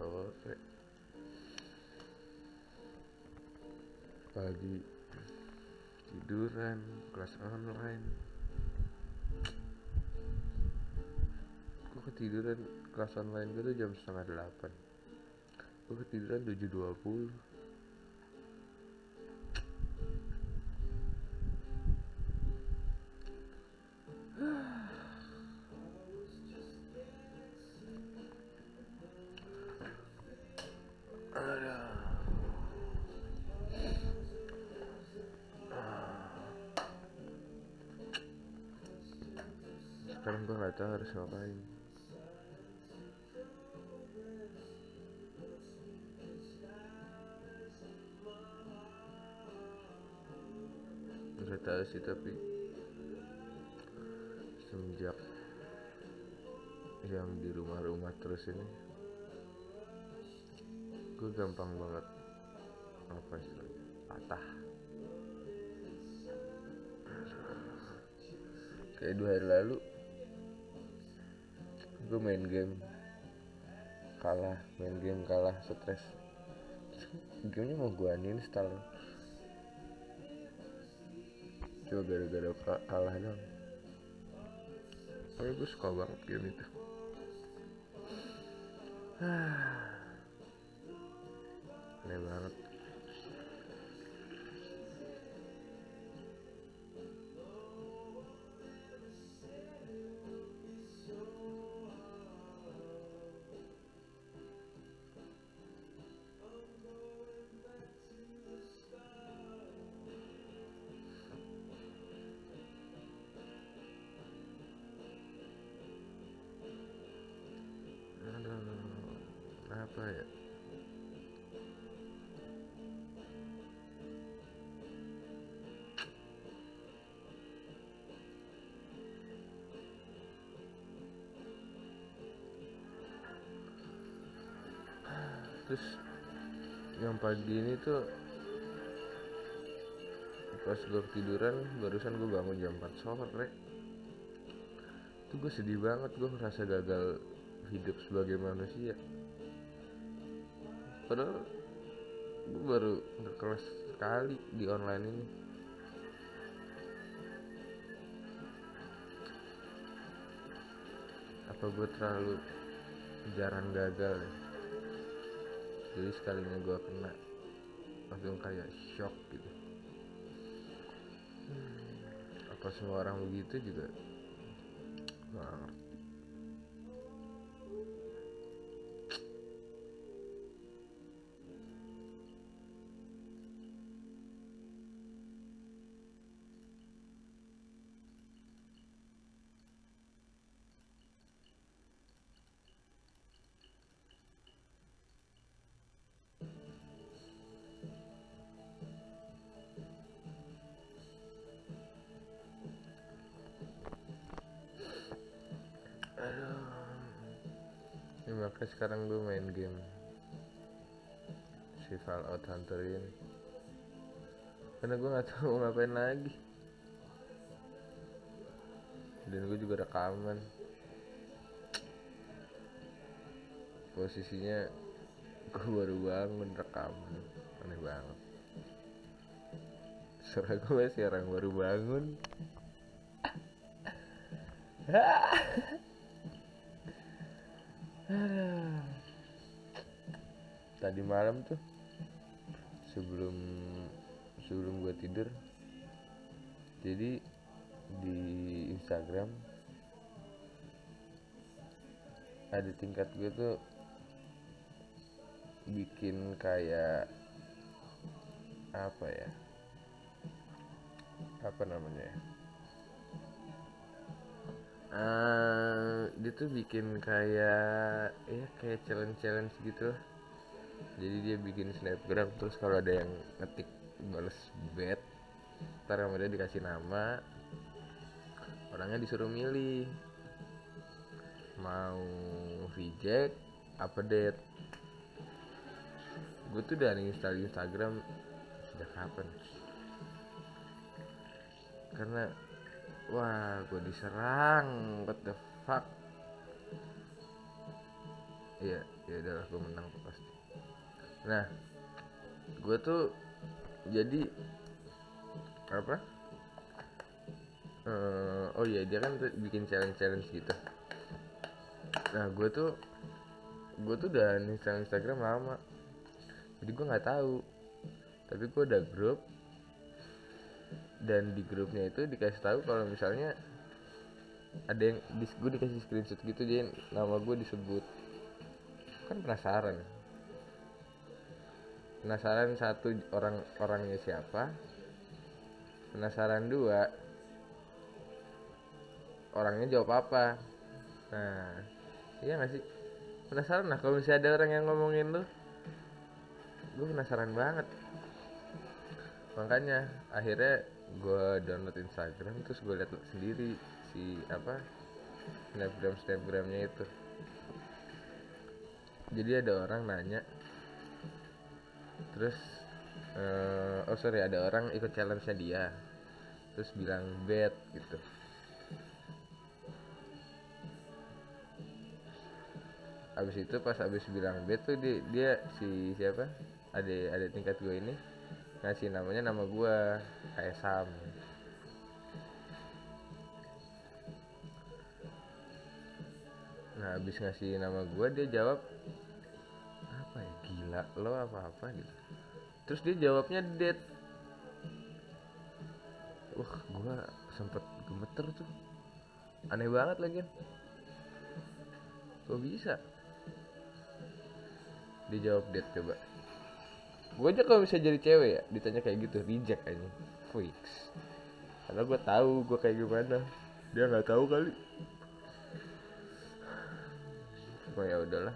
sore pagi. Tiduran kelas online. Gue ketiduran kelas online gue tuh jam setengah delapan. Gue ketiduran tujuh dua puluh sekarang gue gak tahu harus ngapain. Gak tahu sih tapi semenjak yang di rumah-rumah terus ini gue gampang banget apa istilahnya patah. Kayak dua hari lalu gue main game kalah main game kalah stres. Gamenya mau gue uninstall. Cuma gara-gara ka- kalah dong Pokoknya gue suka banget game itu. Aneh banget Terus yang pagi ini tuh pas gue tiduran barusan gue bangun jam 4 sore itu gue sedih banget gue merasa gagal hidup sebagai manusia. Padahal gue baru berkelas sekali di online ini. Apa gue terlalu jarang gagal ya jadi sekalinya gue kena langsung kayak shock gitu. Apa semua orang begitu juga? Nggak ngerti Makanya sekarang gue main game si Fallout Hunter ini. Karena gue nggak tahu ngapain lagi. Dan gue juga rekaman. Posisinya gue baru bangun rekaman. Aneh banget. Suara gue masih orang baru bangun tadi malam tuh sebelum sebelum gue tidur jadi di Instagram ada tingkat gue tuh bikin kayak apa ya? Apa namanya ya Eh, dia tuh bikin kayak ya kayak challenge challenge gitu. Lah jadi dia bikin snapgram terus kalau ada yang ngetik balas bet ntar sama dia dikasih nama orangnya disuruh milih. Mau reject apa dead gue tuh udah install Instagram sejak kapan? Karena wah gue diserang. What the fuck? Ya ya udahlah gue menang pasti. Nah gue tuh jadi apa? Eh, oh iya dia kan tuh bikin challenge challenge gitu. Nah gue tuh gue tuh udah install Instagram lama. Jadi gue nggak tahu. Tapi gue ada grup dan di grupnya itu dikasih tahu kalau misalnya ada yang di, gue dikasih screenshot gitu dia nama gue disebut. Kan penasaran. Penasaran satu orang orangnya siapa. Penasaran dua orangnya jawab apa. Nah iya gak sih? Penasaran lah kalau misalnya ada orang yang ngomongin lu. Gue penasaran banget. Makanya akhirnya gue download Instagram terus gue liat sendiri si apa snapgram snapgramnya itu. Jadi ada orang nanya terus eh, oh sorry ada orang ikut challenge nya dia. Terus bilang bad gitu. Abis itu pas abis bilang bad tuh dia, dia si siapa? Ada ada tingkat gue ini ngasih namanya nama gue kayak Sam. Nah abis ngasih nama gue dia jawab apa ya gila lo apa apa gitu. Terus dia jawabnya dead. Wah gue sempet gemeter tuh. Aneh banget lagi. Kok bisa? Dia jawab dead coba gue aja kalau bisa jadi cewek ya ditanya kayak gitu reject aja. Fix karena gue tahu gue kayak gimana. Dia nggak tahu kali. Oh ya udahlah.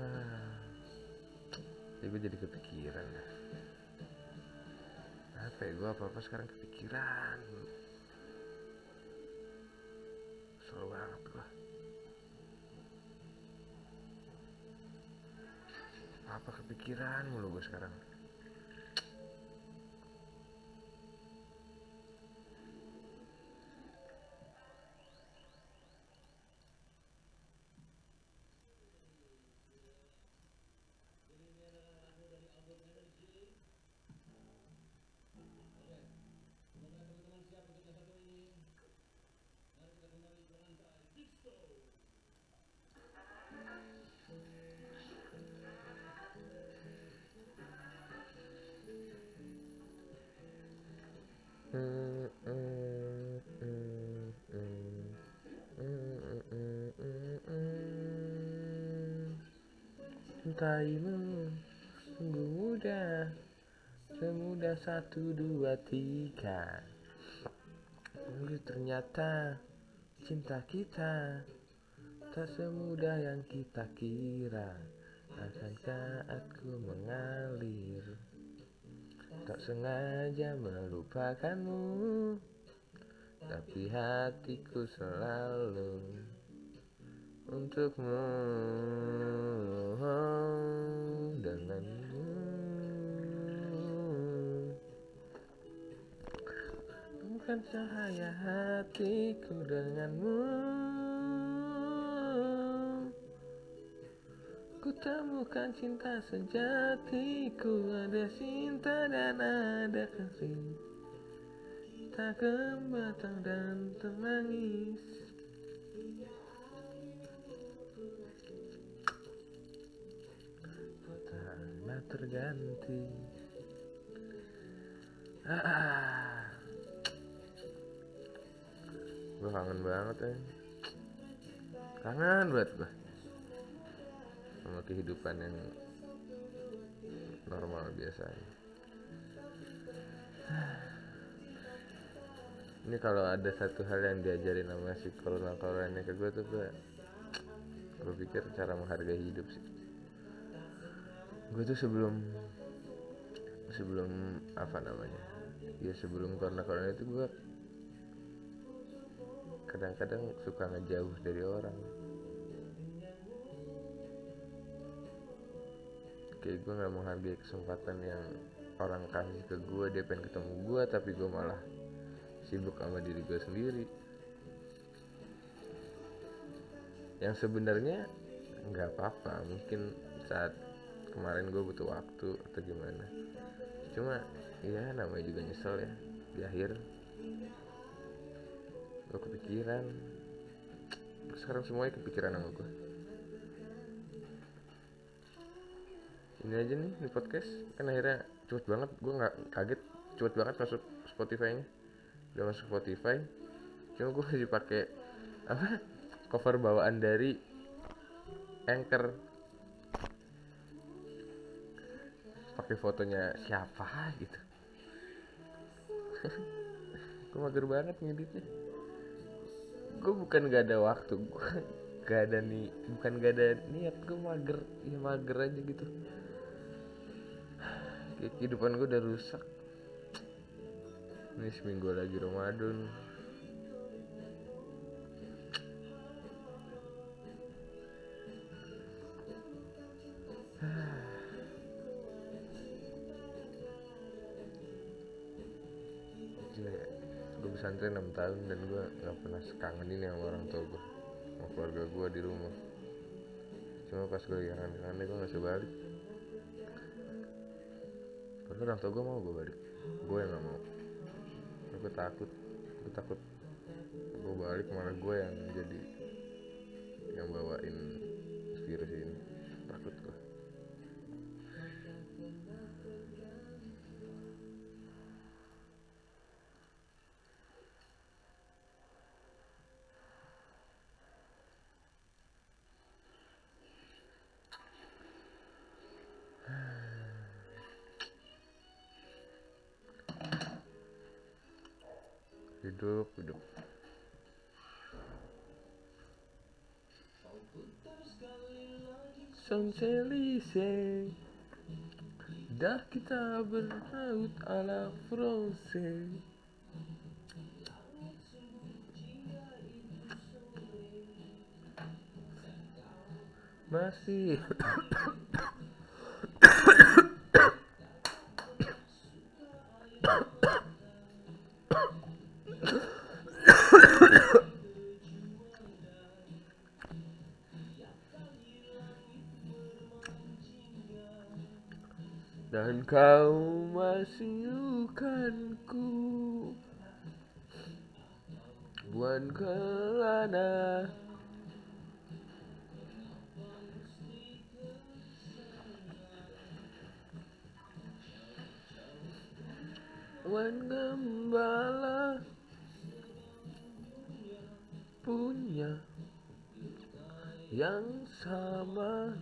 Ya gue jadi kepikiran. Apa ya gue apa apa sekarang kepikiran Apa kepikiran mulu gue sekarang? Cintaimu sungguh mudah Semudah satu dua tiga. Lalu ternyata cinta kita Tak semudah yang kita kira. Akankah aku mengalir. Tak sengaja melupakanmu Tapi hatiku selalu Untukmu Denganmu Bukan cahaya hatiku denganmu. Ku temukan cinta sejatiku Ada cinta dan ada kasih. Tak kebatang dan terangis terganti ah. Gue kangen banget ya Kangen banget gue sama kehidupan yang normal biasanya. Ini kalau ada satu hal yang diajarin sama si corona corona ke gue tuh gue, gue pikir cara menghargai hidup sih. Gue tuh sebelum sebelum apa namanya, ya sebelum corona corona itu gue kadang-kadang suka ngejauh dari orang. kayak gue nggak menghargai kesempatan yang orang kasih ke gue dia pengen ketemu gue tapi gue malah sibuk sama diri gue sendiri yang sebenarnya nggak apa-apa mungkin saat kemarin gue butuh waktu atau gimana. Cuma ya namanya juga nyesel ya di akhir. Gue kepikiran. Sekarang semuanya kepikiran sama gue ini aja nih di podcast. Kan akhirnya cepet banget gue nggak kaget. Cepet banget masuk Spotify nya udah masuk Spotify. Cuma gue masih pakai apa cover bawaan dari Anchor pakai fotonya siapa gitu. Gue mager banget ngeditnya. Gue bukan gak ada waktu gak ada nih bukan gak ada niat gue mager ya mager aja gitu. Kehidupan gue udah rusak. Ini seminggu lagi Ramadan pesantren 6 tahun dan gue gak pernah sekangen ini sama orang tua gue Sama keluarga gue di rumah. Cuma pas gue lagi aneh-aneh gue bisa balik. Karena orang tua gue mau gue balik Gue yang gak mau. Gue takut Gue takut Gue balik malah gue yang jadi Yang bawain Hidup, hidup. Champs-Élysées Dah kita berraut ala Francais Masih kau masih bukanku Buan kelana. Wan gembala Punya Yang sama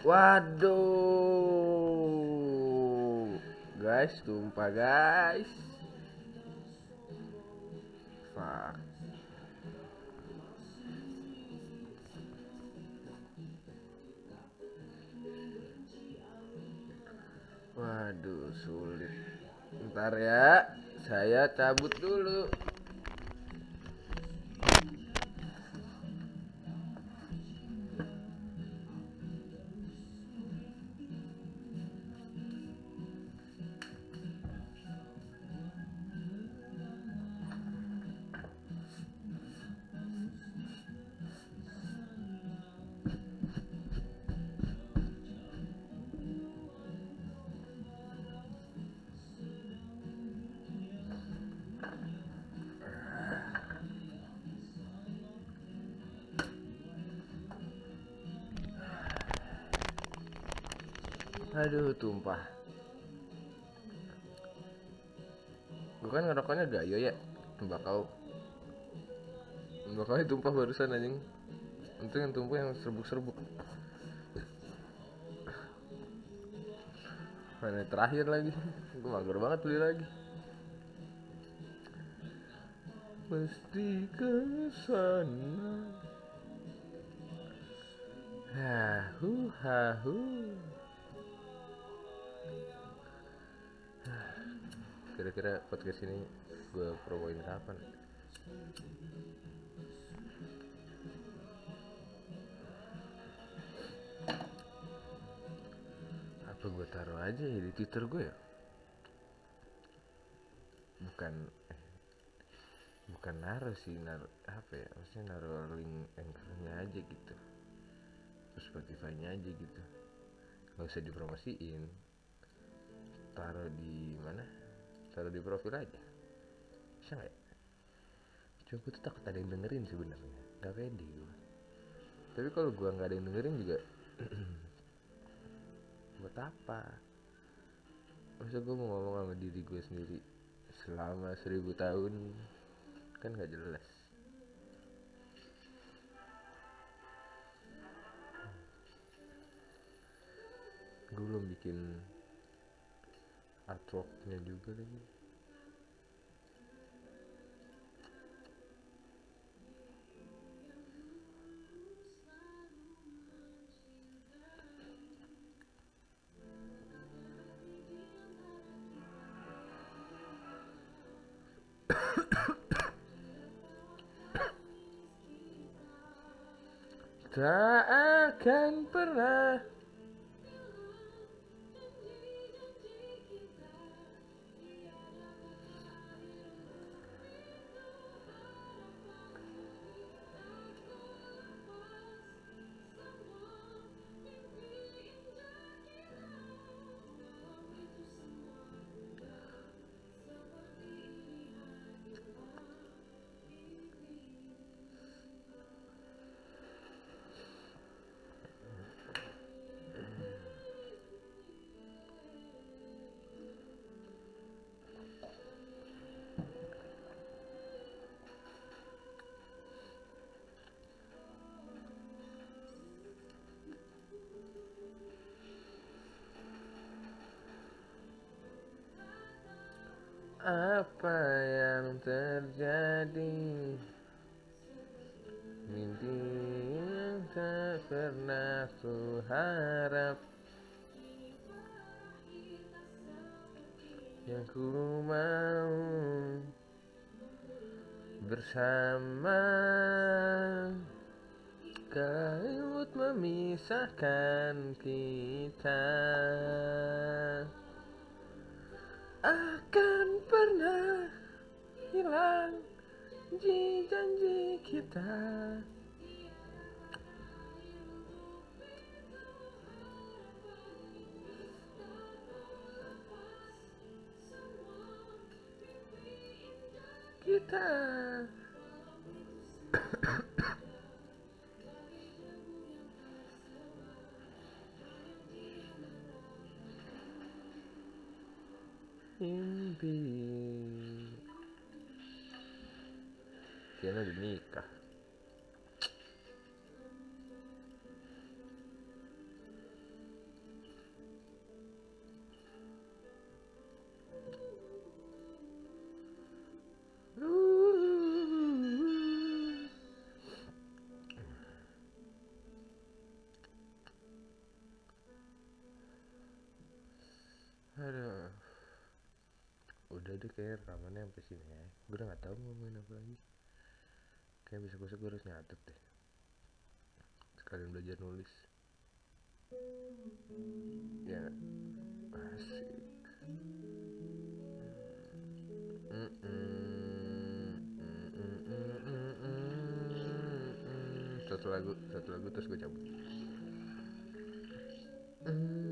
Waduh Guys, tumpah guys Fuck Waduh, sulit. Ntar ya, saya cabut dulu. Aduh, tumpah. Gue kan ngerokoknya gayo ya, tembakau. Tembakau tumpah barusan anjing. Untung yang tumpah yang serbuk-serbuk. Mana terakhir lagi? Gue mager banget beli lagi. mesti ke sana hahu hahu kira-kira podcast ini gue promoin kapan? Apa gue taruh aja ya di twitter gue ya? Bukan bukan naruh sih naruh apa ya maksudnya naruh link anchornya aja gitu. Terus Spotify nya aja gitu. Nggak usah dipromosiin. Taruh di mana taruh di profil aja. Bisa nggak ya? Cuma gue tuh takut ada yang dengerin sebenarnya. Nggak pede gue tapi kalau gue nggak ada yang dengerin juga buat apa? Masa gue mau ngomong sama diri gue sendiri selama seribu tahun? Kan gak jelas. Gue belum bikin artworknya juga lagi. Tak akan pernah Apa yang terjadi? Mimpi yang tak pernah ku harap Yang ku mau Bersama. Kawut memisahkan kita pernah hilang janji-janji kita. Kita mimpi kayaknya udah Udah kayak rekamannya sampai sini ya. Gue udah gak tahu mau ngomongin apa lagi. Kayak besok-besok gue harus nyatet deh. Sekalian belajar nulis. Ya, asik. Satu lagu, satu lagu terus gue cabut. Rahayu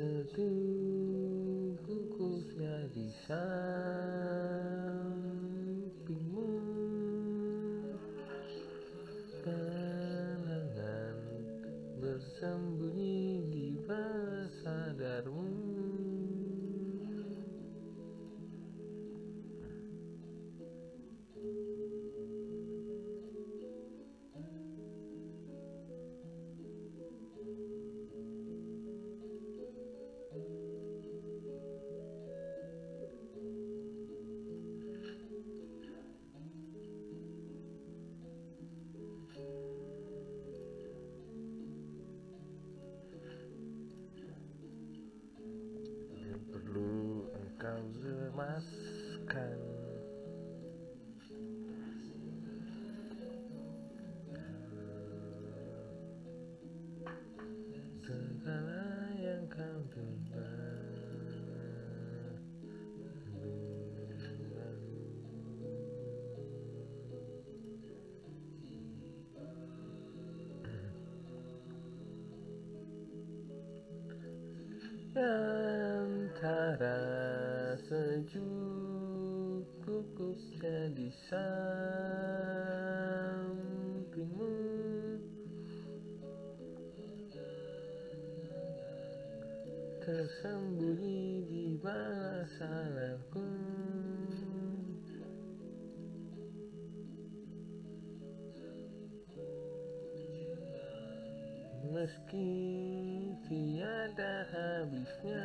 Setungkukusnya di sampingmu Yeah. Sampingmu. Tersembunyi di bawah sadarku meski tiada habisnya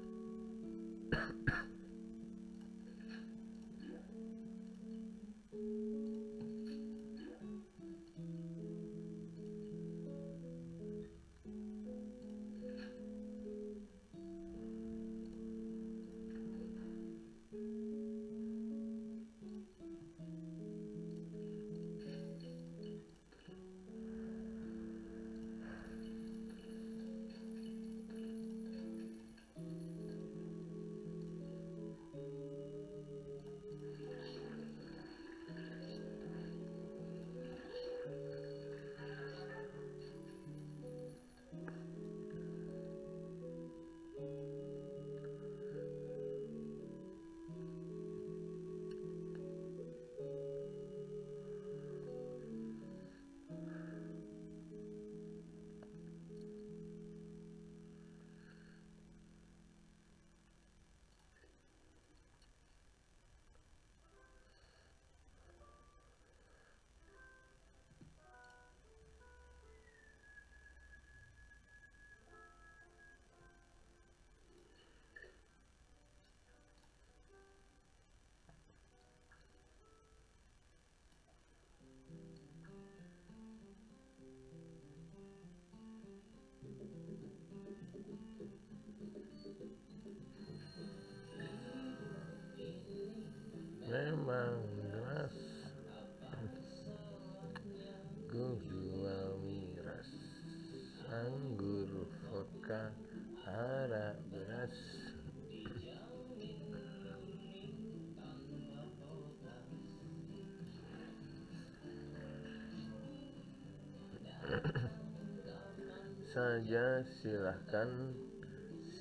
saja silahkan.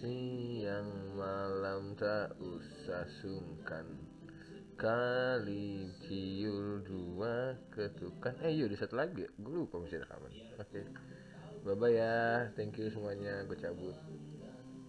Siang malam tak usah sungkan. Kali ciul dua ketukan. Eh yuk satu lagi. Gue lupa masih rekaman oke. Bye bye ya. Thank you semuanya. Gue cabut